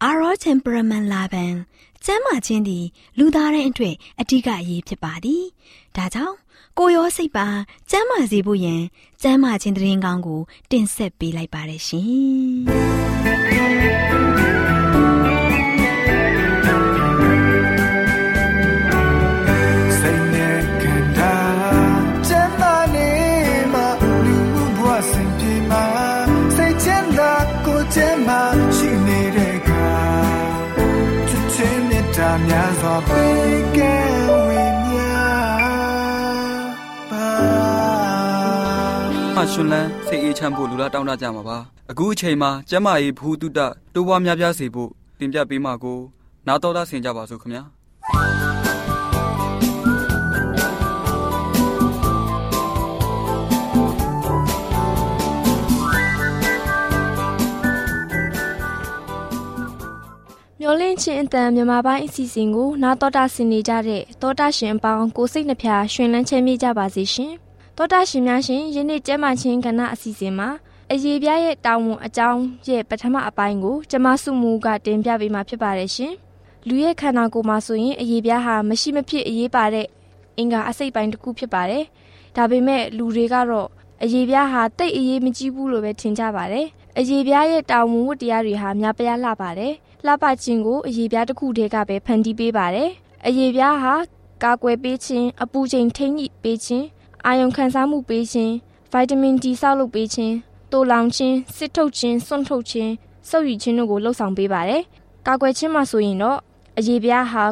Our temperament လာပန်ကျမ်းမာခြင်းသည်လူသားတိုင်းအတွက်အထူးအရေးဖြစ်ပါသည်။ဒါကြောင့်ကိုရောစိတ်ပါကျမ်းမာစေဖို့ယင်ကျမ်းမာခြင်းတရင်ကောင်းကို တင်ဆက်ပေးလိုက်ပါရရှင်။ ရှင်လန်းစိတ်အေးချမ်းဖို့လူလားတောင်းတကြမှာပါအခုအချိန်မှာကျမကြီးဘူးတုတတိုးပွားများပြားစေဖို့တင်ပြပေးမှာကိုနားတော်သားဆင်ကြပါစို့ခင်ဗျာမျောလင့်ချင်းအတန်မြန်မာပိုင်းအစီအစဉ်ကိုနာတော်တာဆင်နေကြတဲ့တောတာရှင်အပေါင်းကိုစိတ်နှဖျားရှင်လန်းချမ်းမြေ့ကြပါစေရှင် တောတာရှင်များရှင်ယနေ့ကျမ်းမာခြင်းကဏ္ဍအစီအစဉ်မှာအရေးပြားရဲ့တာဝန်အကြောင်းရဲ့ပထမအပိုင်းကိုကျမစုမူကတင်ပြပေးမှာဖြစ်ပါတယ်ရှင်လူရဲ့ခန္ဓာကိုယ်မှာဆိုရင်အရေးပြားဟာမရှိမဖြစ်အရေးပါတဲ့အင်္ဂါအစိတ်ပိုင်းတစ်ခုဖြစ်ပါတယ်ဒါပေမဲ့လူတွေကတော့အရေးပြားဟာတိတ်အရေးမကြီးဘူးလို့ပဲထင်ကြပါတယ်အရေးပြားရဲ့တာဝန်ဝတ္တရားတွေဟာများပြားလှပါတယ်လှပခြင်းကိုအရေးပြားတစ်ခုတည်းကပဲဖန်တီးပေးပါတယ်။အရေးပြားဟာကာကွယ်ပေးခြင်းအပူချိန်ထိန်းညှိပေးခြင်း အာယုံခံစားမှုပေးခြင်းဗိုက်တာမင်ဒီဆောက်လုပ်ပေးခြင်းတိုလောင်ခြင်းစစ်ထုတ်ခြင်းစွန့်ထုတ်ခြင်းစုပ်ယူခြင်းတို့ကိုလှုပ်ဆောင်ပေးပါတယ်။ကာကွယ်ခြင်းမှာဆိုရင်တော့အရေးပြားဟာ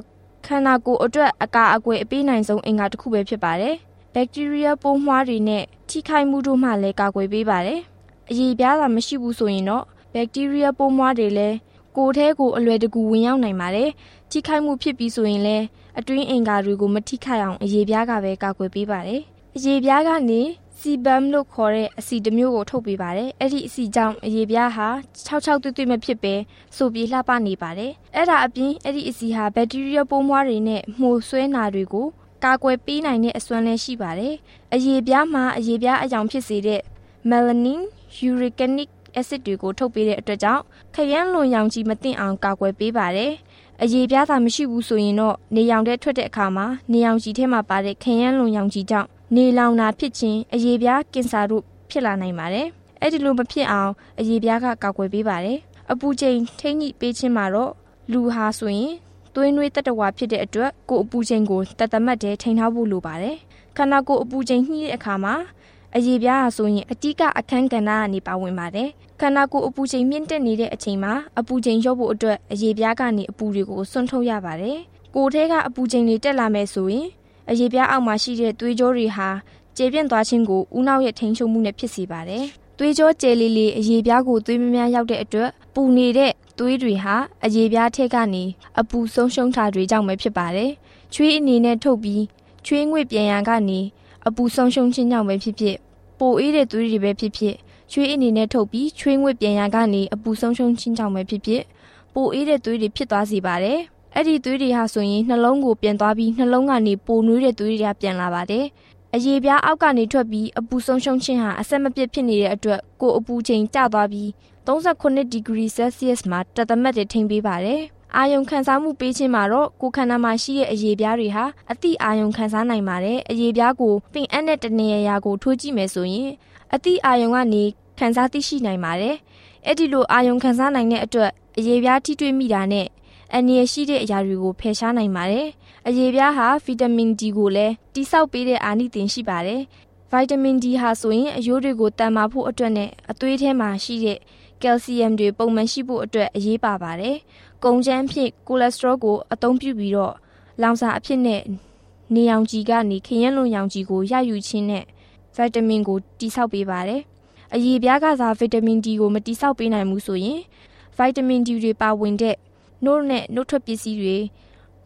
ခန္ဓာကိုယ်အတွက်အကာအကွယ်အပေးနိုင်ဆုံးအင်္ဂါတစ်ခုပဲဖြစ်ပါတယ်။ဘက်တီးရီးယားပိုးမွှားတွေနဲ့ထိခိုက်မှုတို့မှလည်းကာကွယ်ပေးပါတယ်။အရေးပြားသာမရှိဘူးဆိုရင်တော့ဘက်တီးရီးယားပိုးမွှားတွေလည်းကိုယ်ထဲကိုအလွယ်တကူဝင်ရောက်နိုင်ပါတယ်။ထိခိုက်မှုဖြစ်ပြီးဆိုရင်လည်းအတွင်းအင်္ဂါတွေကိုမထိခိုက်အောင်အရေးပြားကပဲကာကွယ်ပေးပါတယ်။ အရေးပြားကနေစီဘမ်လို့ခေါ်တဲ့အဆီတစ်မျိုးကိုထုတ်ပေးပါတယ်။အဲ့ဒီအဆီကြောင့်အရေးပြားဟာ66တွတ်တွတ်မဖြစ်ပဲဆိုပြေလှပနေပါတယ်။အဲ့ဒါအပြင်အဲ့ဒီအဆီဟာဘက်တီးရီးယားပိုးမွှားတွေနဲ့မှုဆွဲနာတွေကိုကာကွယ်ပေးနိုင်တဲ့အစွမ်းလည်းရှိပါတယ်။အရေးပြားမှာအရေးပြားအယောင်ဖြစ်စေတဲ့ melanin, uricanic acid တွေကိုထုတ်ပေးတဲ့အတွက်ကြောင့်ခရမ်းလွန်ရောင်ကြီးမတင်အောင်ကာကွယ်ပေးပါတယ်။အရေးပြားသာမရှိဘူးဆိုရင်တော့နေရောင်တဲ့ထွက်တဲ့အခါမှာနေရောင်ကြီးထဲမှာပါတဲ့ခရမ်းလွန်ရောင်ကြီးကြောင့် နေလောင်တာဖြစ်ခြင်းအရေးပြားကင်ဆာတို့ဖြစ်လာနိုင်ပါတယ်။အဲ့ဒီလိုမဖြစ်အောင်အရေးပြားကကာကွယ်ပေးပါတယ်။အပူချိန်ထိန်းညှိပေးခြင်းမှာတော့လူဟာဆိုရင်သွေးနွေးတတဝါဖြစ်တဲ့အတွက်ကိုယ်အပူချိန်ကိုတသက်မှတ်တဲ့ထိန်းထားဖို့လိုပါတယ်။ခန္ဓာကိုယ်အပူချိန်ညှိတဲ့အခါမှာအရေးပြားဟာဆိုရင်အတိကအခန်းကဏ္ဍကနေပါဝင်ပါတယ်ခန္ဓာကိုယ်အပူချိန်မြင့်တက်နေတဲ့အချိန်မှာအပူချိန်လျော့ဖို့အတွက်အရေပြားကနေအပူတွေကိုဆွန့်ထုတ်ရပါတယ်။ကိုယ်ထဲကအပူချိန်တွေတက်လာမယ်ဆိုရင် အရေပြားအောက်မှာရှိတဲ့သွေးကြောတွေဟာကျေပြန့်သွားခြင်းကိုဦးနှောက်ရဲ့ထိန်းချုပ်မှုနဲ့ဖြစ်စေပါတယ်။သွေးကြောကျယ်လီလီအရေပြားကိုသွေးမများရောက်တဲ့အတွက်ပူနေတဲ့သွေးတွေဟာအရေပြားထက်ကနေအပူဆုံးရှုံးတာတွေကြောင့်ပဲဖြစ်ပါတယ်။ချွေးအနေနဲ့ထုတ်ပြီးချွေးငွေ့ပြန်ရန်ကနေအပူဆုံးရှုံးခြင်းကြောင့်ပဲဖြစ်ဖြစ်ပိုအေးတဲ့သွေးတွေပဲဖြစ်ဖြစ်ချွေးအနေနဲ့ထုတ်ပြီးချွေးငွေ့ပြန်ရန်ကနေအပူဆုံးရှုံးခြင်းကြောင့်ပဲဖြစ်ဖြစ်ပိုအေးတဲ့သွေးတွေဖြစ်သွားစေပါတယ်။ အဲ့ဒီသွေးတွေဟာဆိုရင်နှလုံးကိုပြန်သွားပြီးနှလုံးကနေပိုနွေးတဲ့သွေးတွေကပြန်လာပါတယ်။အရေပြားအောက်ကနေထွက်ပြီးအပူဆုံးရှုံးခြင်းဟာအဆက်မပြတ်ဖြစ်နေတဲ့အတွက်ကိုယ်အပူချိန်ကျသွားပြီး38 degree Celsius မှာတသမတ်တွေထိန်းပေးပါတယ်။အာယုံခံစားမှုပေးခြင်းမှာတော့ကိုခန္ဓာမှာရှိတဲ့အရေပြားတွေဟာအတိအာယုံခံစားနိုင်ပါတယ်။အရေပြားကိုပင်အပ်တဲ့တနေရာကိုထိုးကြည့်မယ်ဆိုရင်အတိအာယုံကနေခံစားသိရှိနိုင်ပါတယ်။အဲ့ဒီလိုအာယုံခံစားနိုင်တဲ့အတွက်အရေပြားထိတွေ့မိတာနဲ့ အနည်းရှိတဲ့အရာတွေကိုဖယ်ရှားနိုင်ပါတယ်။အရေပြားဟာဗီတာမင် D ကိုလည်းတိဆောက်ပေးတဲ့အာနိသင်ရှိပါတယ်။ဗိုက်တာမင် D ဟာဆိုရင်အရိုးတွေကိုတန်မာဖို့အတွက်နဲ့အသွေးထဲမှာရှိတဲ့ကယ်လ်ဆီယမ်တွေပုံမှန်ရှိဖို့အတွက်အရေးပါပါတယ်။ကုံချမ်းဖြစ်ကိုလက်စထရောကိုအသုံးပြုပြီးတော့လောင်စာအဖြစ်နဲ့နေရောင်ခြည်ကနေခရင်လွန်ရောင်ခြည်ကိုရယူခြင်းနဲ့ဗိုက်တာမင်ကိုတိဆောက်ပေးပါတယ်။အရေပြားကစားဗီတာမင် D ကိုမတိဆောက်ပေးနိုင်ဘူးဆိုရင်ဗိုက်တာမင် D တွေပါဝင်တဲ့ နှုတ်နဲ့နှုတ်ထွက်ပစ္စည်းတွေ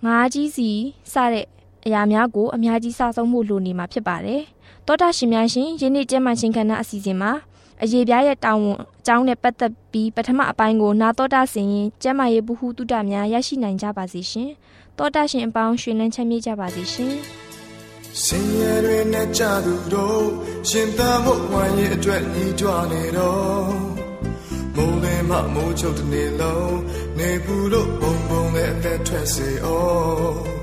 ငါးကြီးစီစတဲ့အရာများကိုအများကြီးစားဆုံးမှုလိုနေမှာဖြစ်ပါတယ်။တောတာရှင်များရှင်ယနေ့ကျမ်းမာခြင်းကဏ္ဍအစီအစဉ်မှာအရေးပြားရဲ့တောင်းဝန်အကြောင်းနဲ့ပတ်သက်ပြီးပထမအပိုင်းကိုနာတော်တာဆင်ရင်ကျမ်းမာရေးဘ ഹു တုတများရရှိနိုင်ကြပါစေရှင်။တောတာရှင်အပေါင်းရှင်လန်းချမ်းမြေ့ကြပါစေရှင်။စင်ရတွေနဲ့ကြသူတို့ရှင်သန်ဖို့ဝိုင်းရဲ့အတွက်ညီကြွနေတော့မိုးလင်းမှမိုးချုပ်တဲ့နေလုံး နေပူလို့ဘုံဘုံနဲ့အသက်ထွက်စေအော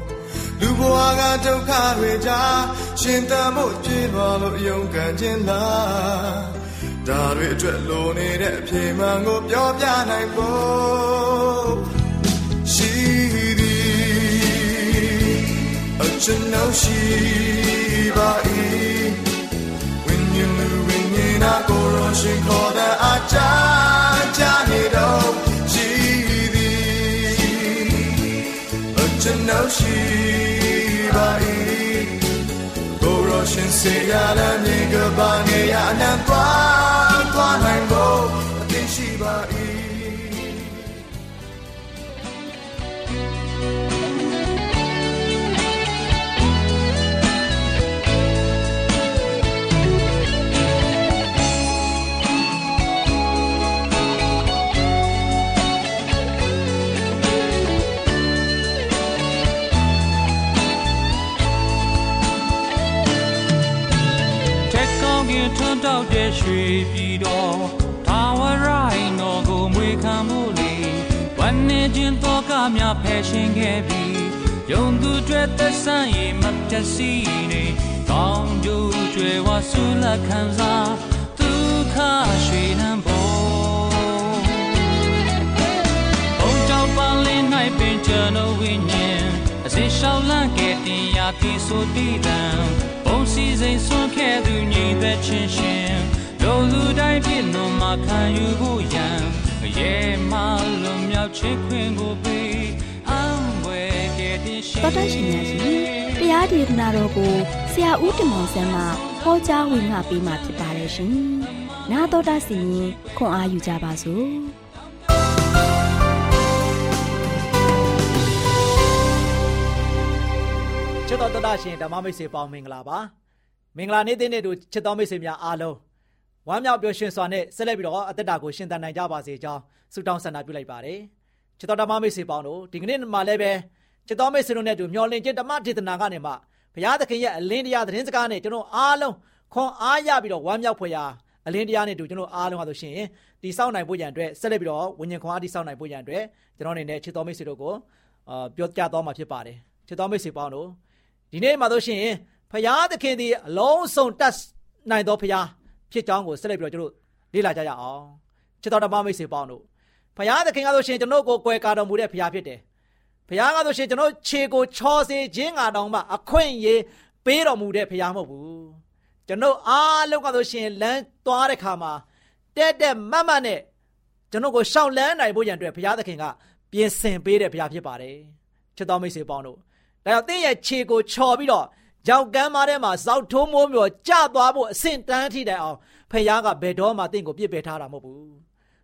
လူဘဝကဒုက္ခတွေကြားရှင်သန်ဖို့ပြေးပါလို့ယုံကန်ခြင်းလားဒါတွေအတွက်လိုနေတဲ့အပြေမှန်ကိုပြောပြနိုင်ဖို့ရှိသည်အချင်နှောရှိပါ၏ဝိညာဉ်လူဝိညာဉ်နာကိုရရှင်ခေါ်တဲ့အကြ စေရတဲ့မြေကဘာနေရနဲ့သွားသွားနိုင်ဖို့အသိရှိပါ၏ တောက်တဲ့ရွှေပြည်တော်ထာဝရိုင်းတော်ကိုမွေခံမှုလေဝမ်းနေခြင်းတော့ကများဖယ်ရှင်ခဲ့ပြီးယုံသူတွေသက်ဆိုင်ရင်မတစီနေကောင်းကျိုးကျွယ်ဝဆူလက်ခံစားဒုက္ခရွှေနှံပေါ်ဘုံကြောင့်ပန်းလေး၌ပင်ကျွန်တော်ဝိညာဉ်အစဉ်ရှောင်းလန့်ခဲ့တင်ရာတိဆိုတည်တံဘုံ စီစိန်ဆွန့်ခဲ့သူညီသက်ချင်းရှင်လူလူတိုင်းဖြစ်လို့မခံယူဖို့ရန်ရဲမလွန်မြောက်ချစ်ခွင့်ကိုပေးအံွယ်ခဲ့တဲ့ရှင်တော်တရှင်များရှင်တရားဒေသနာတော်ကိုဆရာဦးတင်မောင်ဆန်းမှဟောကြားဝင်ငါပေးมาဖြစ်ပါတယ်ရှင်။နာတော်တာစီရင်ခွန်အားယူကြပါစို့။ချစ်တော်တတရှင်ဓမ္မမိတ်ဆွေပေါင်းမင်္ဂလာပါ မင်္ဂလာနေ့တဲ့နေ့တို့ချစ်တော်မိတ်ဆွေများအားလုံးဝမ်းမြောက်ပျော်ရွှင်စွာနဲ့ဆက်လက်ပြီးတော့အသက်တာကိုရှင်သန်နိုင်ကြပါစေကြောင်းဆုတောင်းဆန္ဒပြုလိုက်ပါတယ်ချစ်တော်ဓမ္မမိတ်ဆွေပေါင်းတို့ဒီကနေ့မှလည်းပဲချစ်တော်မိတ်ဆွေတို့နဲ့တူမျှော်လင့်ခြင်းဓမ္မဒေသနာကနေမှဘုရားသခင်ရဲ့အလင်းတရားသတင်းစကားနဲ့ကျွန်တော်အားလုံးခွန်အားရပြီးတော့ဝမ်းမြောက်ဖွယ်ရာအလင်းတရားနဲ့တူကျွန်တော်အားလုံးဟာဆိုရှင်ဒီစောင့်နိုင်ဖို့ရန်အတွက်ဆက်လက်ပြီးတော့ဝิญဉ်ခွန်အားဒီစောင့်နိုင်ဖို့ရန်အတွက်ကျွန်တော်အနေနဲ့ချစ်တော်မိတ်ဆွေတို့ကိုအာပြောကြားသွားမှာဖြစ်ပါတယ်ချစ်တော်မိတ်ဆွေပေါင်းတို့ဒီနေ့မှာဆိုရှင် ဖရာသခင်ဒီအလုံးစုံတတ်နိုင်သောဖရာဖြစ်ကြောင်းကိုဆက်လက်ပြီးတော့ကျွန်တော်လေ့လာကြရအောင်ချစ်တော်ဓမ္မမိတ်ဆွေပေါင်းတို့ဖရာသခင်ကဆိုရှင်ကျွန်တော်ကိုကွယ်ကာတော်မူတဲ့ဖရာဖြစ်တယ်ဖရာကဆိုရှင်ကျွန်တော်ခြေကိုချောစေခြင်းငါတောင်မှအခွင့်အရေးပေးတော်မူတဲ့ဖရာမဟုတ်ဘူးကျွန်တော်အားလုံးကဆိုရှင်လမ်းသွားတဲ့ခါမှာတက်တက်မတ်မတ်နဲ့ကျွန်တော်ကိုရှောင်လန်းနိုင်ဖို့ရန်အတွက်ဘုရားသခင်ကပြင်ဆင်ပေးတဲ့ဘုရားဖြစ်ပါတယ်ချစ်တော်မိတ်ဆွေပေါင်းတို့ဒါကြောင့်တင်းရဲ့ခြေကိုချော်ပြီးတော့ ရောက်ကမ်းမထဲမှာဇောက်ထိုးမိုးမျိုးကြသွားဖို့အဆင့်တန်းထိတိုင်အောင်ဖခင်ကဘယ်တော့မှတင့်ကိုပြစ်ပယ်ထားတာမဟုတ်ဘူး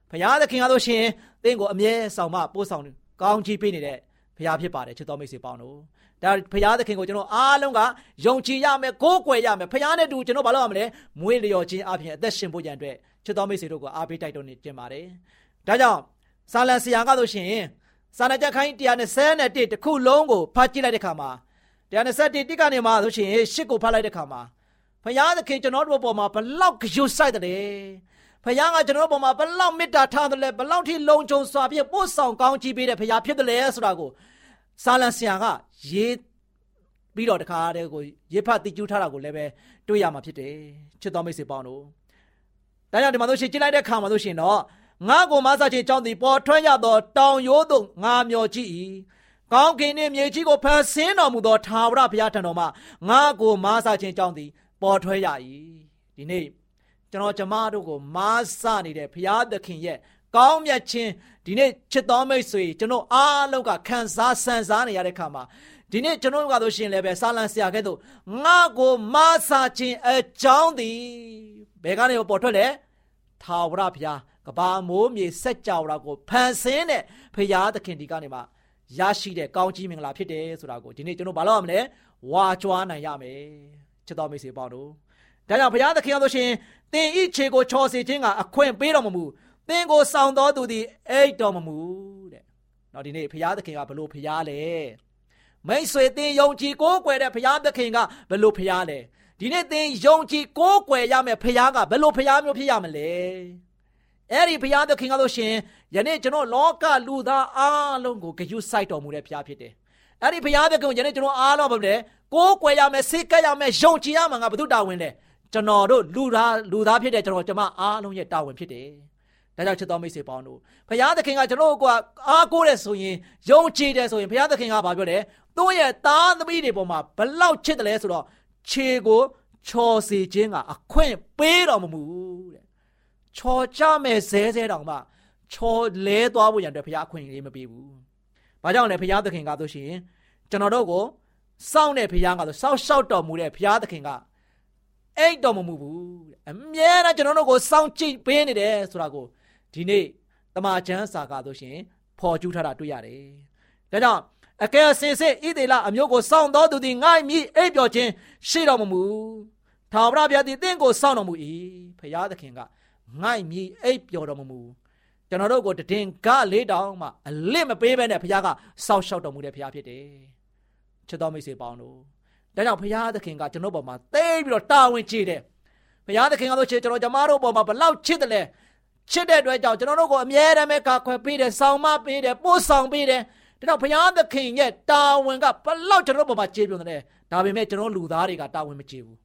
ဖခင်သခင်ကားလို့ရှင်တင့်ကိုအမြဲဆောင်မပို့ဆောင်ကောင်းချီးပေးနေတဲ့ဖခင်ဖြစ်ပါတယ်ချစ်တော်မိတ်ဆွေပေါင်းတို့ဒါဖခင်သခင်ကိုကျွန်တော်အားလုံးကယုံကြည်ရမယ်ကိုးကွယ်ရမယ်ဖခင်နဲ့တူကျွန်တော်ဘာလို့ရမလဲမွေးလျော်ခြင်းအပြင်အသက်ရှင်ဖို့ရန်အတွက်ချစ်တော်မိတ်ဆွေတို့ကိုအားပေးတိုက်တွန်းနေကြပါတယ်ဒါကြောင့်ဆာလန်ဆရာကဆိုရှင်စာနာကြခိုင်း121တခုလုံးကိုဖတ်ကြည့်လိုက်တဲ့ခါမှာ 121တိကနေမှဆိုရှင်ရှစ်ကိုဖတ်လိုက်တဲ့ခါမှာဖခင်သခင်ကျွန်တော်တို့ပေါ်မှာဘလောက်ကြွဆိုင်တယ်ဖခင်ကကျွန်တော်တို့ပေါ်မှာဘလောက်မေတ္တာထားတယ်လဲဘလောက်ထိလုံခြုံစွာဖြင့်ပို့ဆောင်ကောင်းချီးပေးတဲ့ဖခင်ဖြစ်တယ်လဲဆိုတာကိုစာလန်ဆရာကရေးပြီးတော့တခါတည်းကိုရေဖတ်တိကျူးထားတာကိုလည်းပဲတွေ့ရမှာဖြစ်တယ်ချစ်တော်မိတ်ဆွေပေါင်းတို့ဒါကြောင့်ဒီမှာဆိုရှင်ကြည့်လိုက်တဲ့ခါမှာဆိုရှင်တော့ငါကိုမဆာချင်းကြောင်းသည်ပေါ်ထွက်ရသောတောင်ရိုးသို့ငါမျောကြည့်၏ ကောင်းကင်နှင့်မြေကြီးကိုဖန်ဆင်းတော်မူသောထာဝရဘုရားထံတော်မှငါကိုမဆာချင်းကြောင်းသည် ပေါ်ထွက်ရ၏ဒီနေ့ကျွန်တော်ကျမတို့ကိုမဆာနေတဲ့ဘုရားသခင်ရဲ့ကောင်းမြတ်ခြင်းဒီနေ့ချစ်တော်မိတ်ဆွေကျွန်တော်အားလုံးကခံစားဆန်စားနေရတဲ့ခါမှာဒီနေ့ကျွန်တော်ကတော့ရှင်လည်းပဲစာလန်ဆရာကဲ့သို့ငါကိုမဆာခြင်းအကြောင်းသည်ဘယ်ကနေပေါ်ထွက်လဲထာဝရဘုရားကဘာမိုးမြေစက်ကြောရာကိုဖန်ဆင်းတဲ့ဖရာသခင်ဒီကနေမှ ရရှိတဲ့ကောင်းကြီးမင်္ဂလာဖြစ်တယ်ဆိုတာကိုဒီနေ့ကျွန်တော်ဘာလို့ရမလဲဝါကြွားနိုင်ရမယ်ချစ်တော်မိတ်ဆွေပေါင်းတို့ဒါကြောင့်ဘုရားသခင်ဆိုရှင်သင်ဤခြေကိုချော်စေခြင်းကအခွင့်ပေးတော်မမူသင်ကိုဆောင်တော်သူသည်အိတ်တော်မမူတဲ့။နော်ဒီနေ့ဘုရားသခင်ကဘလို့ဘုရားလဲမိတ်ဆွေသင်ယုံကြည်ကိုးကွယ်တဲ့ဘုရားသခင်ကဘလို့ဘုရားလဲဒီနေ့သင်ယုံကြည်ကိုးကွယ်ရမယ်ဘုရားကဘလို့ဘုရားမျိုးဖြစ်ရမလဲ အဲ့ဒီဘုရားသခင်ကလို့ရှင်ယနေ့ကျွန်တော်လောကလူသားအားလုံးကိုဂရုစိုက်တော်မူတဲ့ဘုရားဖြစ်တယ်အဲ့ဒီဘုရားသခင်ကိုယနေ့ကျွန်တော်အားလုံးပဲလေကိုးကွယ်ရမယ်စိတ်ကပ်ရမယ်ယုံကြည်ရမှာငါဘု து တာဝန်လဲကျွန်တော်တို့လူသားလူသားဖြစ်တဲ့ကျွန်တော်ကျမအားလုံးရဲ့တာဝန်ဖြစ်တယ်ဒါကြောင့်ချစ်တော်မိတ်ဆွေပေါင်းတို့ဘုရားသခင်ကကျွန်တော်တို့ကအားကိုးတယ်ဆိုရင်ယုံကြည်တယ်ဆိုရင်ဘုရားသခင်ကဘာပြောလဲသူ့ရဲ့သားသမီးတွေပေါ်မှာဘလောက်ချစ်တယ်လဲဆိုတော့ခြေကိုချော်စီခြင်းကအခွင့်ပေးတော်မမူတဲ့ ချော်ကြမဲ့ဇဲဇဲတောင်မှချော်လဲသွားဖို့ရန်အတွက်ဘုရားအခွင့်အရေးမပေးဘူး။ဘာကြောင့်လဲဘုရားသခင်ကဆိုရှင်ကျွန်တော်တို့ကိုစောင့်တဲ့ဘုရားကဆိုစောက်ရှောက်တော်မူတဲ့ဘုရားသခင်ကအိတ်တော်မမူဘူးတဲ့အမြဲတမ်းကျွန်တော်တို့ကိုစောင့်ကြည့်ပေးနေတယ်ဆိုတာကိုဒီနေ့တမန်ကျမ်းစာကဆိုရှင်ဖော်ကျူးထားတာတွေ့ရတယ်။ဒါကြောင့်အကယ်စင်စစ်ဣသေလအမျိုးကိုစောင့်တော်သူသည်ငိုင်းမိအိပ်ပျော်ခြင်းရှိတော်မမူထာဝရဘုရားသည်တင့်ကိုစောင့်တော်မူ၏ဖရာသခင်က ငိုင်းမိအိပ်ပျော်တော်မမူကျွန်တော်တို့ကိုတည်င်ကလေးတောင်မှအလစ်မပေးဘဲနဲ့ဘုရားကစောင့်ရှောက်တော်မူတဲ့ဘုရားဖြစ်တယ်ချစ်တော်မိတ်ဆွေပေါင်းတို့ဒါကြောင့်ဘုရားသခင်ကကျွန်တော်ပေါ်မှာသိပြီးတော့တာဝန်ကြီးတယ်ဘုရားသခင်ကဆိုချစ်ကျွန်တော်ကျမတို့ပေါ်မှာဘလောက်ချစ်တယ်လဲချစ်တဲ့အတွက်ကြောင့်ကျွန်တော်တို့ကိုအမြဲတမ်းပဲကာခွယ်ပေးတယ်ဆောင်မပေးတယ်ပို့ဆောင်ပေးတယ်ဒါတော့ဘုရားသခင်ရဲ့တာဝန်ကဘလောက်ကျွန်တော်ပေါ်မှာကျေပြွန်တယ်ဒါပေမဲ့ကျွန်တော်လူသားတွေကတာဝန်မကျေဘူး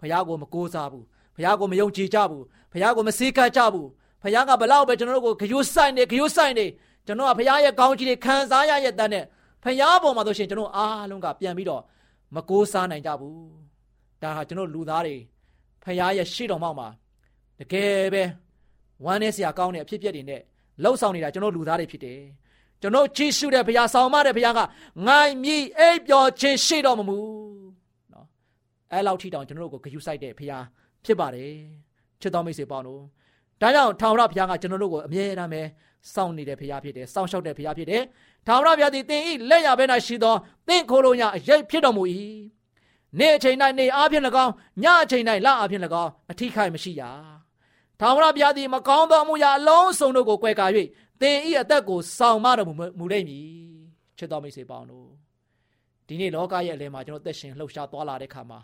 ဘုရားကိုမကိုးစားဘူးဘုရားကိုမယုံကြည်ကြဘူး ဘုရားကိုမစေကတ်ကြဘူးဘုရားကဘလောက်ပဲကျွန်တော်တို့ကိုဂယုဆိုင်နေဂယုဆိုင်နေကျွန်တော်ကဘုရားရဲ့ကောင်းချီးတွေခံစားရရဲ့တန်းနဲ့ဘုရားပေါ်မှာဆိုရှင်ကျွန်တော်အားလုံးကပြန်ပြီးတော့မကိုးစားနိုင်ကြဘူးဒါဟာကျွန်တော်လူသားတွေဖခင်ရဲ့ရှေ့တော်မှောက်မှာတကယ်ပဲဝမ်းနည်းစရာကောင်းတဲ့အဖြစ်အပျက်တွေနဲ့လှုပ်ဆောင်နေတာကျွန်တော်လူသားတွေဖြစ်တယ်ကျွန်တော်ကြည့်ရှုတဲ့ဘုရားဆောင်မတဲ့ဘုရားကငိုင်းမြည်အိပ်ပျော်ခြင်းရှိတော်မမူနော်အဲလောက်ထိတောင်ကျွန်တော်တို့ကိုဂရုစိုက်တဲ့ဘုရားဖြစ်ပါတယ် ချစ်တော်မိတ်ဆွေပေါင်းတို့ဒါကြောင့်ထာဝရဘုရားကကျွန်တော်တို့ကိုအမြဲတမ်းပဲစောင့်နေတဲ့ဘုရားဖြစ်တယ်စောင့်ရှောက်တဲ့ဘုရားဖြစ်တယ်ထာဝရဘုရားသည်သင်၏လက်ရဘဲ၌ရှိသောသင်ခိုးလုံးရအရေးဖြစ်တော်မူ၏နေ့အချိန်၌နေအားဖြင့်၎င်းညအချိန်၌လအားဖြင့်၎င်းအထိခိုက်မရှိရထာဝရဘုရားသည်မကောင်းသောအမှုရာအလုံးစုံတို့ကိုကွယ်ကာ၍သင်ဤအသက်ကိုဆောင်မတော်မူလိမ့်မည်ချစ်တော်မိတ်ဆွေပေါင်းတို့ဒီနေ့လောကရဲ့အလယ်မှာကျွန်တော်သက်ရှင်လှုပ်ရှားသွားလာတဲ့ခါမှာ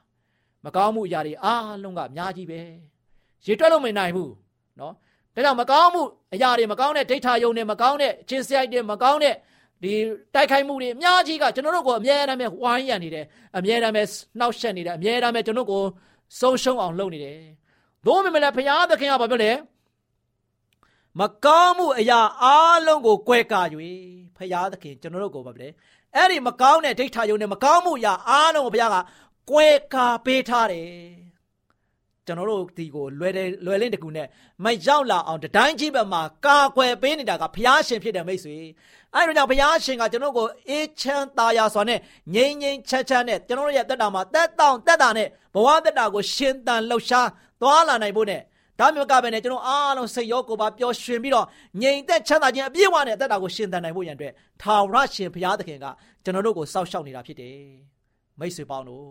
မကောင်းမှုအရာတွေအားလုံးကအများကြီးပဲ ရေတွက်လို့မနိုင်ဘူးနော်ဒါကြောင့်မကောင်းမှုအရာတွေမကောင်းတဲ့ဒိဋ္ဌာယုံတွေမကောင်းတဲ့ခြင်းစရိုက်တွေမကောင်းတဲ့ဒီတိုက်ခိုက်မှုတွေအများကြီးကကျွန်တော်တို့ကိုအမြဲတမ်းပဲဝိုင်းရံနေတယ်အမြဲတမ်းပဲနှောက်ယှက်နေတယ်အမြဲတမ်းပဲကျွန်တော်ကိုဆုံးရှုံးအောင်လုပ်နေတယ်သို့မမလဲဘုရားသခင်ကဘာပြောလဲမကောင်းမှုအရာအလုံးကိုကွဲကာ၍ဘုရားသခင်ကျွန်တော်တို့ကိုဘာပြောလဲအဲ့ဒီမကောင်းတဲ့ဒိဋ္ဌာယုံနဲ့မကောင်းမှုအရာအလုံးကိုဘုရားကကွဲကာပေးထားတယ် ကျွန်တော်တို့ဒီကိုလွယ်တယ်လွယ်လင်းတကူနဲ့မရောက်လာအောင်တိုင်းကြီးဘက်မှာကာကွယ်ပေးနေတာကဘုရားရှင်ဖြစ်တယ်မိတ်ဆွေအဲဒါကြောင့်ဘုရားရှင်ကကျွန်တော်ကိုအေးချမ်းသာယာစွာနဲ့ငြိမ်ငြိမ်ချမ်းချမ်းနဲ့ကျွန်တော်ရဲ့တက်တာမှာတက်တောင့်တက်တာနဲ့ဘဝတက်တာကိုရှင်သန်လှုပ်ရှားသွားလာနိုင်ဖို့နဲ့ဒါမျိုးကပဲနဲ့ကျွန်တော်အားလုံးစိတ်ရောကိုယ်ပါပျော်ရွှင်ပြီးတော့ငြိမ်သက်ချမ်းသာခြင်းအပြည့်အဝနဲ့တက်တာကိုရှင်သန်နိုင်ဖို့ရန်အတွက်ထာဝရရှင်ဘုရားသခင်ကကျွန်တော်တို့ကိုစောင့်ရှောက်နေတာဖြစ်တယ်မိတ်ဆွေပေါင်းတို့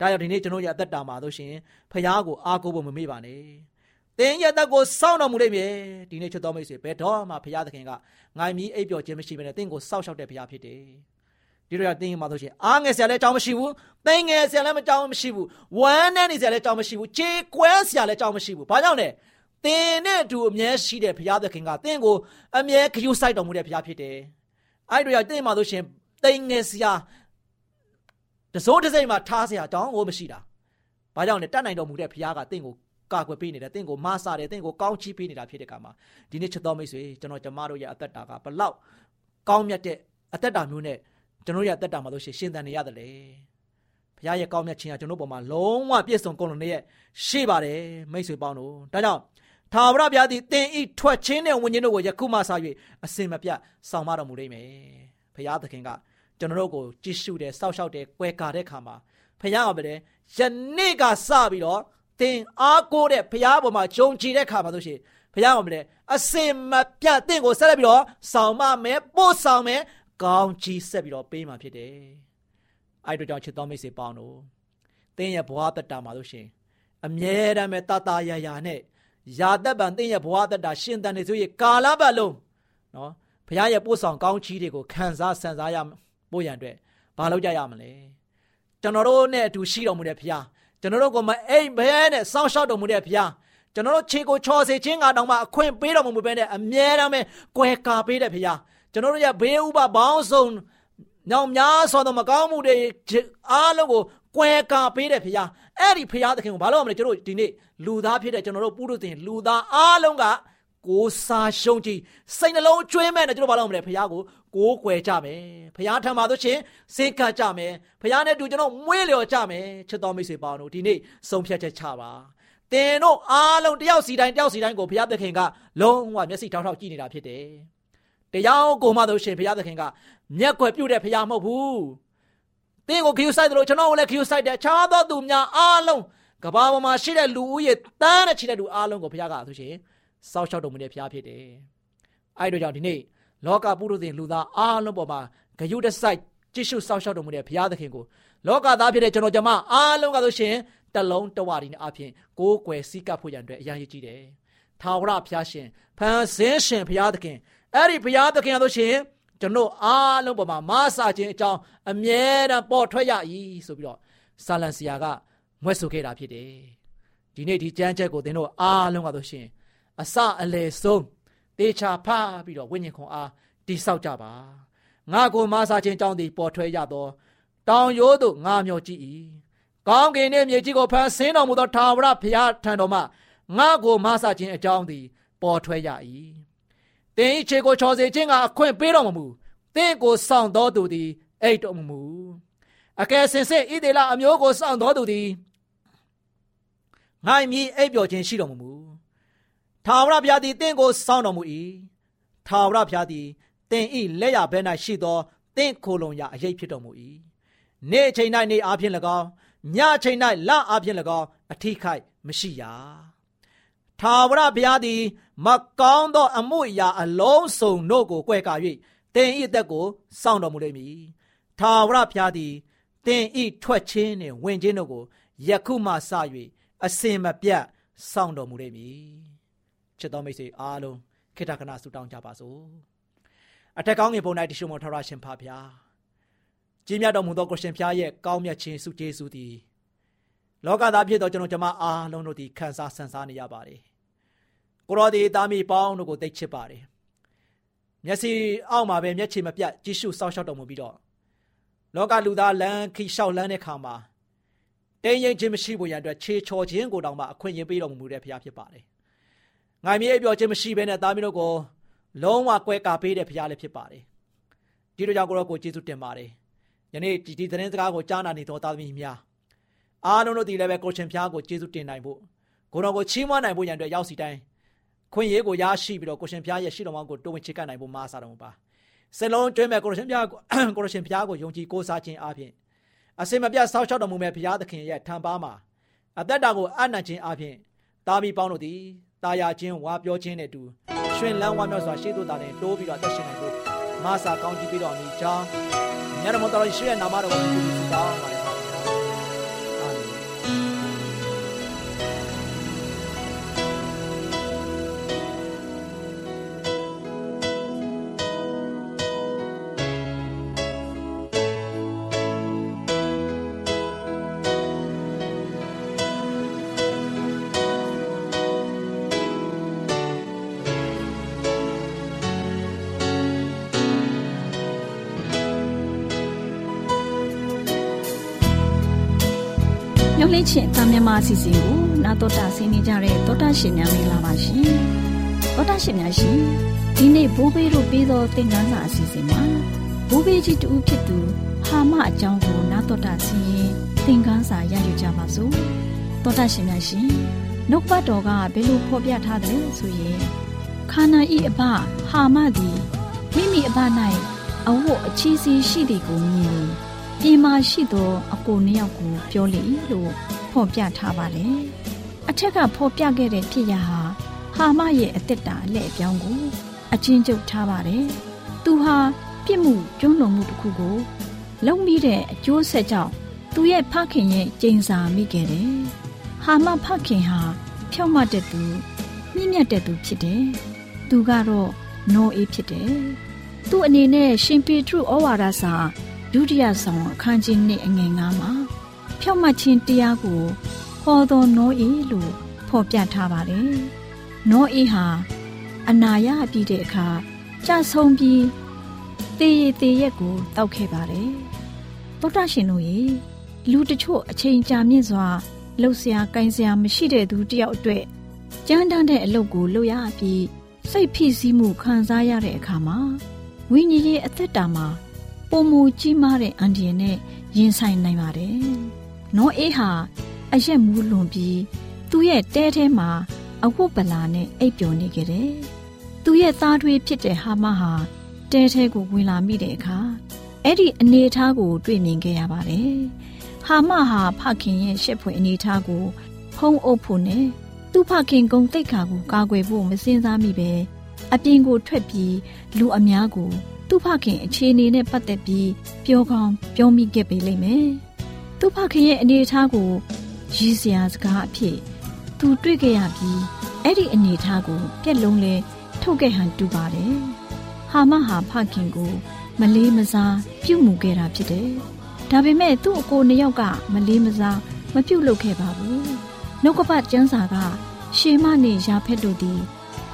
ဒါကြောင့်ဒီနေ့ကျွန်တော်ရဲ့အသက်တာမှာဆိုရှင်ဖခင်ကိုအားကိုးဖို့မမေ့ပါနဲ့။သင်ရဲ့အသက်ကိုစောင့်တော်မူလိမ့်မယ်။ဒီနေ့ချစ်တော်မိတ်ဆွေဘယ်တော့မှဖခင်သခင်ကငိုင်းမီအိပ်ပျော်ခြင်းမရှိဘဲနဲ့သင်ကိုစောင့်ရှောက်တဲ့ဖခင်ဖြစ်တယ်။ဒီလိုရသင်မှာဆိုရှင်အားငယ်ဆရာလည်းကြောင်းမရှိဘူး။သိငယ်ဆရာလည်းမကြောင်းမရှိဘူး။ဝမ်းနဲ့နေဆရာလည်းကြောင်းမရှိဘူး။ခြေကွဲဆရာလည်းကြောင်းမရှိဘူး။ဘာကြောင့်လဲ။သင်နဲ့အတူအမြဲရှိတဲ့ဖခင်သခင်ကသင်ကိုအမြဲခရူးဆိုင်တော်မူတဲ့ဖခင်ဖြစ်တယ်။အဲ့တို့ရသင်မှာဆိုရှင်သိငယ်ဆရာ တစိုးတစိမ့်မှာထားเสียတောင်းကိုမရှိတာ။ဘာကြောင့်လဲတတ်နိုင်တော်မူတဲ့ဘုရားကတင့်ကိုကာကွယ်ပေးနေတယ်တင့်ကိုမဆတယ်တင့်ကိုကောင်းချီးပေးနေတာဖြစ်တဲ့ကမှာဒီနေ့ချစ်တော်မိတ်ဆွေကျွန်တော်ကျမတို့ရဲ့အသက်တာကဘလောက်ကောင်းမြတ်တဲ့အသက်တာမျိုးနဲ့ကျွန်တော်ရဲ့အသက်တာမှာလို့ရှိရှင်သန်နေရတယ်လေ။ဘုရားရဲ့ကောင်းမြတ်ခြင်းကကျွန်တော်ပေါ်မှာလုံးဝပြည့်စုံကုန်လုံးရဲ့ရှိပါတယ်မိတ်ဆွေပေါင်းတို့။ဒါကြောင့်ထာဝရဘုရားသည်တင်ဤထွက်ခြင်းနဲ့ဝိညာဉ်တို့ကိုယခုမှစ၍အစင်မပြတ်ဆောင်မတော်မူလိမ့်မယ်။ဘုရားသခင်က ကျွန်တော်တို့ကိုကြည့်ရှုတယ်စောက်ရှောက်တယ်ကွဲကာတဲ့ခါမှာဖခင်ကပဲယနေ့ကစပြီးတော့သင်အားကိုးတဲ့ဖခင်ပေါ်မှာဂျုံကြည်တဲ့ခါမှာဆိုရှင်ဖခင်ကပဲအစင်မပြတ်သင်ကိုဆက်လက်ပြီးတော့ဆောင်မမယ်ပို့ဆောင်မယ်ကောင်းချီးဆက်ပြီးတော့ပေးမှာဖြစ်တယ်အဲ့တို့ကြောင့်ချစ်တော်မိတ်ဆွေပေါင်းတို့သင်ရဲ့ဘဝတက်တာမှာဆိုရှင်အမြဲတမ်းပဲတတရာရာနဲ့ယာသက်ပံသင်ရဲ့ဘဝတက်တာရှင်တန်နေဆိုရင်ကာလပတ်လုံးနော်ဘုရားရဲ့ပို့ဆောင်ကောင်းချီးတွေကိုခံစားဆန်စားရ ပို့ရန်အတွက်ဘာလုပ်ကြရမလဲကျွန်တော်တို့နဲ့အတူရှိတော်မူတဲ့ဘုရားကျွန်တော်တို့ကိုမအိမ်ဘဲနဲ့စောင့်ရှောက်တော်မူတဲ့ဘုရားကျွန်တော်တို့ခြေကိုချော်စေခြင်းကတောင်မှအခွင့်ပေးတော်မူပဲနဲ့အမြဲတမ်းပဲကွယ်ကာပေးတဲ့ဘုရားကျွန်တော်တို့ရဲ့ဘေးဥပဘောင်းဆုံးညောင်များစွာသောမကောင်းမှုတွေအားလုံးကိုကွယ်ကာပေးတဲ့ဘုရားအဲ့ဒီဘုရားသခင်ကိုဘာလို့မလဲကျွန်တော်တို့ဒီနေ့လူသားဖြစ်တဲ့ကျွန်တော်တို့ပုရုသင်လူသားအားလုံးကကိုစားရှုံးကြည့်စိတ်နှလုံးကျွေးမဲ့နဲ့ကျွန်တော်ဘာလို့မလဲဘုရားကို ကိုးကွယ်ကြမယ်ဘုရားထံမှာဆိုရှင်စိတ်ကကြမယ်ဘုရားနဲ့တူကျွန်တော်မွေးလျော်ကြမယ်ချစ်တော်မိတ်ဆွေပေါင်းတို့ဒီနေ့ဆုံးဖြတ်ချက်ချပါတင်တို့အားလုံးတယောက်စီတိုင်းတယောက်စီတိုင်းကိုဘုရားသခင်ကလုံးဝမျက်စိထောက်ထောက်ကြည့်နေတာဖြစ်တယ်တရားကိုမှဆိုရှင်ဘုရားသခင်ကမျက်ွယ်ပြုတ်တဲ့ဘုရားမဟုတ်ဘူးတင်းကိုခရူဆိုင်တယ်လို့ကျွန်တော်ကိုလည်းခရူဆိုင်တယ်ခြားသောသူများအားလုံးကဘာပေါ်မှာရှိတဲ့လူဦးရေတန်းနဲ့ချီတဲ့လူအားလုံးကိုဘုရားကဆိုရှင်စောက်ရှောက်တော်မူတဲ့ဘုရားဖြစ်တယ်အဲ့တို့ကြောင့်ဒီနေ့ လောကပုရုသင်လူသားအားလုံးပေါ်မှာဂယုတစိုက်ကြည့်ရှုစောင့်ရှောက်တော်မူတဲ့ဘုရားသခင်ကိုလောကသားဖြစ်တဲ့ကျွန်တော်ကြမအားလုံးကဆိုရှင်တလုံးတဝရီနဲ့အပြင်ကိုးကွယ်စီးကပ်ဖို့ရန်အတွက်အရာကြီးကြီးတယ်။ထာဝရဘုရားရှင်ဖန်ဆင်းရှင်ဘုရားသခင်အဲ့ဒီဘုရားသခင်ကဆိုရှင်ကျွန်တော်အားလုံးပေါ်မှာမဆာခြင်းအကြောင်းအမြဲတမ်းပေါ်ထွက်ရ၏ဆိုပြီးတော့ဆာလံစီယာကမွဲ့ဆိုခဲ့တာဖြစ်တယ်။ဒီနေ့ဒီကြမ်းချက်ကိုသင်တို့အားလုံးကဆိုရှင်အစအလယ်ဆုံး တေချာဖားပြီးတော့ဝိညာဉ်ခွန်အားတိဆောက်ကြပါငါကိုမဆာခြင်းကြောင့်ဒီပေါ်ထွဲရသောတောင်ရိုးသို့ငါမျောကြည့်၏ကောင်းကင်နှင့်မြေကြီးကိုဖန်ဆင်းတော်မူသောထာဝရဘုရားထံတော်မှငါကိုမဆာခြင်းအကြောင်းသည်ပေါ်ထွဲရ၏သင်၏ခြေကိုချော်စေခြင်းကအခွင့်ပေးတော်မမူသင်ကိုစောင့်တော်သူသည်အိတ်တော်မမူအကယ်စင်စစ်ဣဒေလအမျိုးကိုစောင့်တော်သူသည်ငါမည်အိပ်ပျော်ခြင်းရှိတော်မမူ ထာဝရဘုရားသည်တင့်ကိုစောင့်တော်မူ၏ထာဝရဘုရားသည်တင်ဤလက်ရဘဲ၌ရှိသောတင့်ခိုလုံရာအရေးဖြစ်တော်မူ၏နေ့ချိန်၌နေ့အားဖြင့်၎င်းညချိန်၌လအားဖြင့်၎င်းအထိခိုက်မရှိရထာဝရဘုရားသည်မကောင်းသောအမှုအရာအလုံးစုံတို့ကိုကွဲကာ၍တင်ဤသက်ကိုစောင့်တော်မူလိမ့်မည်ထာဝရဘုရားသည်တင်ဤထွက်ခြင်းနှင့်ဝင်ခြင်းတို့ကိုယခုမှစ၍အစင်မပြတ်စောင့်တော်မူလိမ့်မည် ချစ်တော်မိတ်ဆွေအားလုံးခေတ္တခဏဆုတောင်းကြပါစို့အထက်ကောင်းငယ်ပုံ၌တရှိမောထရရှင်ဖာဗျာကြီးမြတ်တော်မူသောကိုရှင်ဖျားရဲ့ကောင်းမြတ်ခြင်းစုကျေးဇူးသည်လောကသားဖြစ်သောကျွန်တော်ကျမအားလုံးတို့သည်ခံစားဆန်စားနေရပါတယ်ကိုရောဒီသားမိပေါင်းတို့ကိုသိချစ်ပါတယ်မျက်စိအောက်မှာပဲမျက်ခြေမပြတ်ကြည့်ရှုစောင့်ရှောက်တော်မူပြီးတော့လောကလူသားလမ်းခိလျှောက်လန်းတဲ့ခါမှာတင်းရင်ခြင်းမရှိဖို့ရန်အတွက်ခြေချော်ခြင်းကိုတောင်မှအခွင့်အရေးပေးတော်မမူတဲ့ဖခင်ဖြစ်ပါတယ် ငိုင်မြေအပြော်ခြင်းမရှိဘဲနဲ့သားမီးတို့ကိုလုံးဝကွဲကာပေးတဲ့ဖရားလည်းဖြစ်ပါတယ်ဒီလိုကြောင့်ကိုရောကိုကျေးဇူးတင်ပါတယ်ယနေ့ဒီဒီသတင်းစကားကိုကြားနာနေသောသားသမီးများအားလုံးတို့ဒီလည်းပဲကိုရှင်ဖျားကိုကျေးဇူးတင်နိုင်ဖို့ကိုတော်ကိုချီးမွမ်းနိုင်ဖို့ရန်အတွက်ရောက်စီတိုင်းခွင့်ရေးကိုရရှိပြီးတော့ကိုရှင်ဖျားရဲ့ရှိတော်မောင်းကိုတိုးဝင်ချစ်ကပ်နိုင်ဖို့မားစားတော်မူပါစလုံးကျွဲမဲ့ကိုရှင်ဖျားကိုရှင်ဖျားကိုယုံကြည်ကိုးစားခြင်းအပြင်အစင်မပြတ်ဆောက်ရှောက်တော်မူမဲ့ဘုရားသခင်ရဲ့ထံပါမှာအသက်တာကိုအနံ့ခြင်းအပြင်တာမီပေါင်းတို့သည် တာယာခြင်းဝါပြောခြင်းနဲ့တူရှင်လန်းဝါမြောက်စွာရှေ့သို့တာတင်တိုးပြီးတော့အသက်ရှင်နိုင်ဖို့မာစာကောင်းကြီးပြီးတော့အမိကြောင်းမြတ်တော်တော်ရှိရဲ့နာမတော်ကိုပြုစုတောင်းပါတယ် မျောလင့်ချင်းတာမြန်မာအစီအစဉ်ကိုနာတော်တာဆင်းနေကြတဲ့တောတာရှင်များမင်္ဂလာပါရှင်တောတာရှင်များရှင်ဒီနေ့ဘိုးဘေးတို့ပြီးသောသင်ခန်းစာအစီအစဉ်မှာဘိုးဘေးကြီးတူဖြစ်သူဟာမအကြောင်းကိုနာတော်တာဆင်းရင်သင်ခန်းစာရယူကြပါစို့တောတာရှင်များရှင်နှုတ်ပတ်တော်ကဘယ်လိုဖော်ပြထားတယ်ဆိုရင်ခါနာဤအဘဟာမသည်မိမိအဘ၌အဝတ်အချီးစီးရှိသည်ကိုမြင် ပြင်မာရှိသောအကိုနှစ်ယောက်ကိုပြောလေလို့ဖော်ပြထားပါတယ်။အထက်ကဖော်ပြခဲ့တဲ့ဖြစ်ရဟာဟာမရဲ့အသက်တာအလဲ့အပြောင်းကိုအချင်းချုပ်ထားပါတယ်။သူဟာပြစ်မှုကျွလွန်မှုတစ်ခုကိုလုံပြီးတဲ့အကျိုးဆက်ကြောင့်သူရဲ့ဖခင်ရဲ့ကြိမ်စာမိခဲ့တယ်။ဟာမဖခင်ဟာဖြောက်မတ်တဲ့သူမြင့်မြတ်တဲ့သူဖြစ်တယ်။သူကတော့နောအေးဖြစ်တယ်။သူ့အနေနဲ့ရှင်ပေထရုဩဝါဒစာ ဒုတိယဆောင်အခန်းကြီးနှစ်အငယ်9မှာဖြောက်မှတ်ခြင်းတရားကိုဟောသောနောအေလို့ဖော်ပြထားပါတယ်။နောအေဟာအနာရပြီးတဲ့အခါကြဆုံးပြီးတေးရည်တေးရက်ကိုတောက်ခဲ့ပါတယ်။သောတာရှင်တို့ရေလူတချို့အချိန်ကြာမြင့်စွာလှုပ်ရှားကိုင်းစရာမရှိတဲ့သူတယောက်အတွက်ကြမ်းတမ်းတဲ့အလုပ်ကိုလုပ်ရပြီးစိတ်ဖိစီးမှုခံစားရတဲ့အခါမှာဝိညာဉ်ရေးအသက်တာမှာ ပုံမူကြီးမားတဲ့အန်ဒီယနဲ့ရင်ဆိုင်နိုင်ပါတယ်။နောအေးဟာအရက်မူးလွန်ပြီးသူ့ရဲ့တဲထဲမှာအဝတ်ပလာနဲ့အိပ်ပျော်နေကြတယ်။သူ့ရဲ့သားထွေးဖြစ်တဲ့ဟာမဟာတဲထဲကိုဝင်လာမိတဲ့အခါအဲ့ဒီအနေအထားကို တွေ့မြင်ခဲ့ရပါတယ်။ဟာမဟာဖခင်ရဲ့ရှက်ဖွယ်အနေအထားကိုဖုံးအုပ်ဖို့နဲ့သူ့ဖခင်ကုံတိတ်ခါကိုကာကွယ်ဖို့မစင်စားမိပဲအပြင်ကိုထွက်ပြီးလူအများကို သူ့ဖခင်အခြေအနေနဲ့ပတ်သက်ပြီးပြောကောင်းပြောမိခဲ့ပေလိမ့်မယ်။သူ့ဖခင်ရဲ့အနေအထားကိုရည်စရာစကားအဖြစ်သူတွေ့ခဲ့ရပြီးအဲ့ဒီအနေအထားကိုပြက်လုံးလဲထုတ်ခဲ့ဟန်တူပါတယ်။ဟာမဟာဖခင်ကို မလေးမစားပြုတ်မှုခဲ့တာဖြစ်တယ်။ဒါပေမဲ့သူ့အကိုနှစ်ယောက်ကမလေးမစားမပြုတ်လုပ်ခဲ့ပါဘူး။နှုတ်ကပတ်ကျမ်းစာကရှေမနဲ့ရာဖက်တို့သည်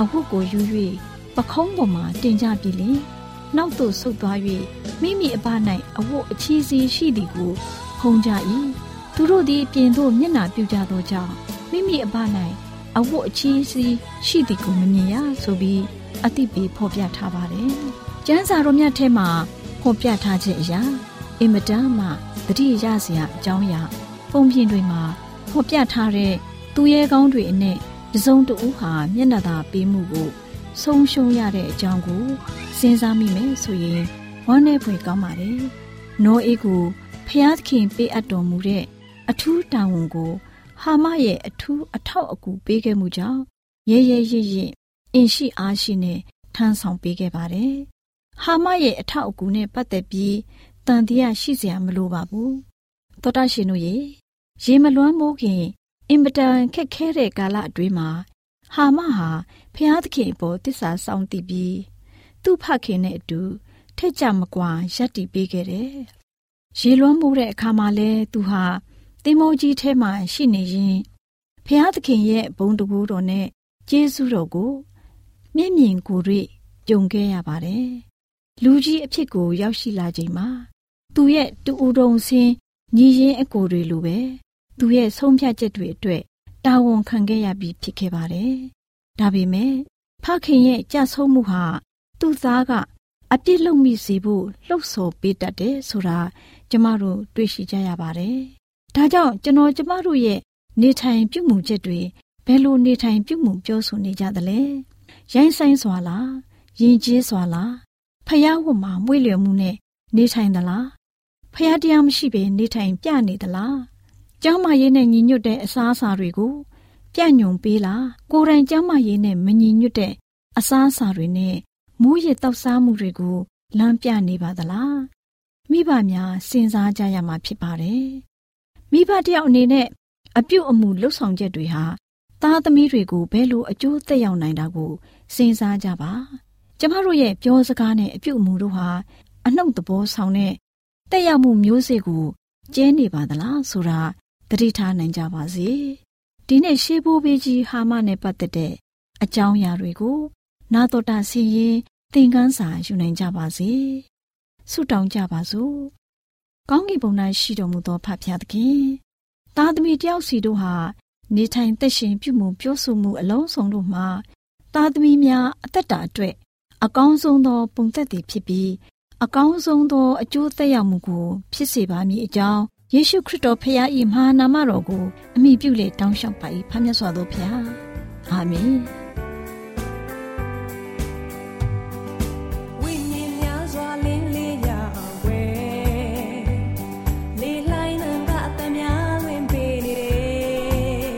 အဝတ်ကိုယူ၍ပခုံးပေါ်မှာတင်ကြပြီလေ။ နောက်သို့ဆုတ်သွား၍မိမိအပ၌အဝတ်အချီးစီးရှိသည်ကိုဖုံးကြ၏သူတို့သည်ပြင်သို့မျက်နှာပြုကြသောကြောင့်မိမိအပ၌အဝတ်အချီးစီးရှိသည်ကိုမမြင်ရဆိုပြီးအတိပေဖော်ပြထားပါတယ်ကျမ်းစာတော်မြတ်ထဲမှာဖော်ပြထားခြင်းအရာအင်မတန်မှတတိရစရာအကြောင်းအရာပုံပြင်တွေမှာဖော်ပြထားတဲ့သူရဲကောင်းတွေအနဲ့တစုံတဦးဟာမျက်နှာသာပေးမှုကို ဆုံးရှုံးရတဲ့အကြောင်းကိုစဉ်းစားမိမယ်ဆိုရင်ဝမ်းနည်းဖွယ်ကောင်းပါတယ်။နောအေးကိုဖျားသခင်ပေးအပ်တော်မူတဲ့အထူးတာဝန်ကို ဟာမရဲ့အထူးအထောက်အကူပေးခဲ့မှုကြောင့်ရဲရဲရင့်ရင့်အင်ရှိအားရှိနဲ့ထမ်းဆောင်ပေးခဲ့ပါတယ်။ဟာမရဲ့အထောက်အကူနဲ့ပတ်သက်ပြီးတန်တရားရှိစရာမလိုပါဘူး။သောတာရှင်တို့ရေရေမလွမ်းမိုးခင်အင်မတန်ခက်ခဲတဲ့ကာလအတွင်းမှာ ဟာမဟာဖျားသခင်အပေါ်တစ္ဆာဆောင်တည်ပြီးသူ့ဖခင်နဲ့အတူထက်ကြမကွာရပ်တည်ပေးခဲ့တယ်။ရေလွှမ်းမှုတဲ့အခါမှာလဲသူဟာသင်္ဘောကြီးထဲမှာရှိနေရင်ဖျားသခင်ရဲ့ဘုံတကူတော်နဲ့ကျေးဇူးတော်ကိုမျက်မြင်ကိုယ်တွေ့ကြုံခဲ့ရပါတယ်။လူကြီးအဖြစ်ကိုရောက်ရှိလာချိန်မှာသူရဲ့တူဦးတုံဆင်းညီရင်အကိုတွေလိုပဲသူရဲ့ဆုံးဖြတ်ချက်တွေအတွက် တာဝန်ခံခဲ့ရပြီးဖြစ်ခဲ့ပါတယ်။ဒါပေမဲ့ဖခင်ရဲ့ကြဆုံးမှုဟာသူ့သားကအပြစ်လုပ်မိစေဖို့လှုပ်ဆော်ပေးတတ်တယ်ဆိုတာကျမတို့တွေ့ရှိကြရပါတယ်။ဒါကြောင့်ကျွန်တော်ကျမတို့ရဲ့နေထိုင်ပြုမှုချက်တွေဘယ်လိုနေထိုင်ပြုမှုပြောဆိုနေကြသလဲရိုင်းဆိုင်စွာလားယဉ်ကျေးစွာလားဖျားဝတ်မှာမွေ့လျော်မှုနဲ့နေထိုင်သလားဖျားတရားမရှိဘဲနေထိုင်ပြနေသလား ကျောင်းမရေးနဲ့ညီညွတ်တဲ့အစားအစာတွေကိုပြညွန်ပေးလားကိုယ်တိုင်ကျောင်းမရေးနဲ့မညီညွတ်တဲ့အစားအစာတွေနဲ့မူးယစ်တောက်စားမှုတွေကိုလမ်းပြနေပါသလားမိဘများစဉ်းစားကြရမှာဖြစ်ပါတယ်မိဘတယောက်အနေနဲ့အပြုတ်အမူလှုပ်ဆောင်ချက်တွေဟာသားသမီးတွေကိုဘယ်လိုအကျိုးသက်ရောက်နိုင်တာကိုစဉ်းစားကြပါကျမတို့ရဲ့ပြောစကားနဲ့အပြုတ်အမူတို့ဟာအနှုတ်သဘောဆောင်တဲ့တက်ရောက်မှုမျိုးစေ့ကိုကျဲနေပါသလားဆိုတာ သတိထားနိုင်ကြပါစေဒီနေ့ရှေးဘိုးဘေးကြီးဟာမနဲ့ပတ်သက်တဲ့အကြောင်းအရာတွေကို နာတော်တာစီရင်သင်ခန်းစာယူနိုင်ကြပါစေဆုတောင်းကြပါစို့ကောင်းကင်ဘုံ၌ရှိတော်မူသောဖဖျားသခင်သားသမီးတယောက်စီတို့ဟာနေထိုင်သက်ရှင်ပြုမှုပြောဆိုမှုအလုံးစုံတို့မှာသားသမီးများအသက်တာအတွက်အကောင်းဆုံးသော ပုံသက်တည်ဖြစ်ပြီး အကောင်းဆုံးသောအကျိုးသက်ရောက်မှုကို ဖြစ်စေပါမည်အကြောင်း ယေရှုခရစ်တော်ဖခင်၏မဟာနာမတော်ကိုအမိပြုလေတောင်းလျှောက်ပါ၏ဖခင်စွာသောဖခင်အာမင်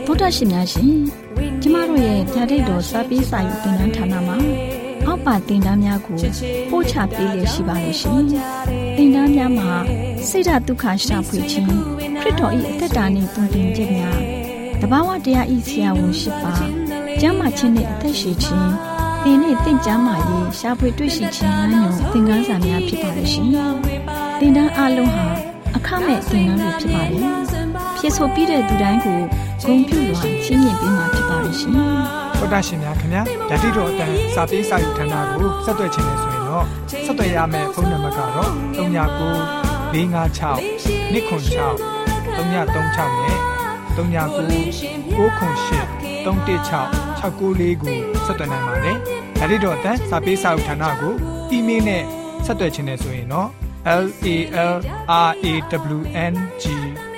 ဗုဒ္ဓရှင်များရှင်ကျမတို့ရဲ့ဗျာဒိတ်တော်စာပေးစာယူတင်နန်းဌာနမှာ အောက်ပါတင်ဒားများကိုပို့ချပေးလျက်ရှိပါတယ်ရှင်တင်ဒားများမှာဆိဒ္ဓတုခရှာဖွေခြင်းခရစ်တော်၏အသက်တာနှင့်တုန်တင်ခြင်းများတဘာဝတရားဤဆရာဝန်ရှိပါကျမ်းမာခြင်းနှင့်အသက်ရှိခြင်းသင်နှင့်တင့်ကြမာရေးရှာဖွေတွေ့ရှိခြင်းလမ်းညွန်သင်ခန်းစာများဖြစ်ပါလိမ့်ရှင်တင်ဒားအလုံးဟာအခမဲ့တင်ဒားတွေဖြစ်ပါတယ်ဖြစ်ဆိုပြီးတဲ့သူတိုင်းကိုဂုံပြုလွှာချင်းမြင့်ပေးမှာဖြစ်ပါလိမ့်ရှင်။ ဒေါက်တာရှင်များခင်ဗျာဓာတိတော်အတန်းစာပေးစာယူဌာနကိုဆက်သွယ်ခြင်းနဲ့ဆိုရင်တော့ဆက်သွယ်ရမယ့်ဖုန်းနံပါတ်ကတော့39 656 296 336နဲ့39 98 316 694ကိုဆက်သွင်းနိုင်ပါတယ်။ဒါ့အပြင်တော့အတန်းစာပေးစာဥထာဏာကိုအီးမေးလ်နဲ့ဆက်သွယ်ခြင်းနဲ့ဆိုရင်တော့ l a l r a w n g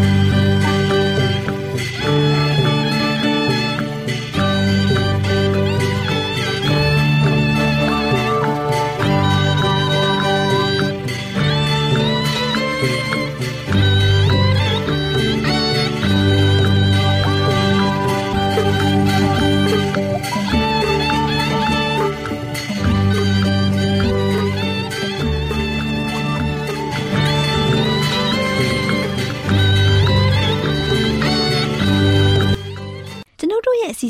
။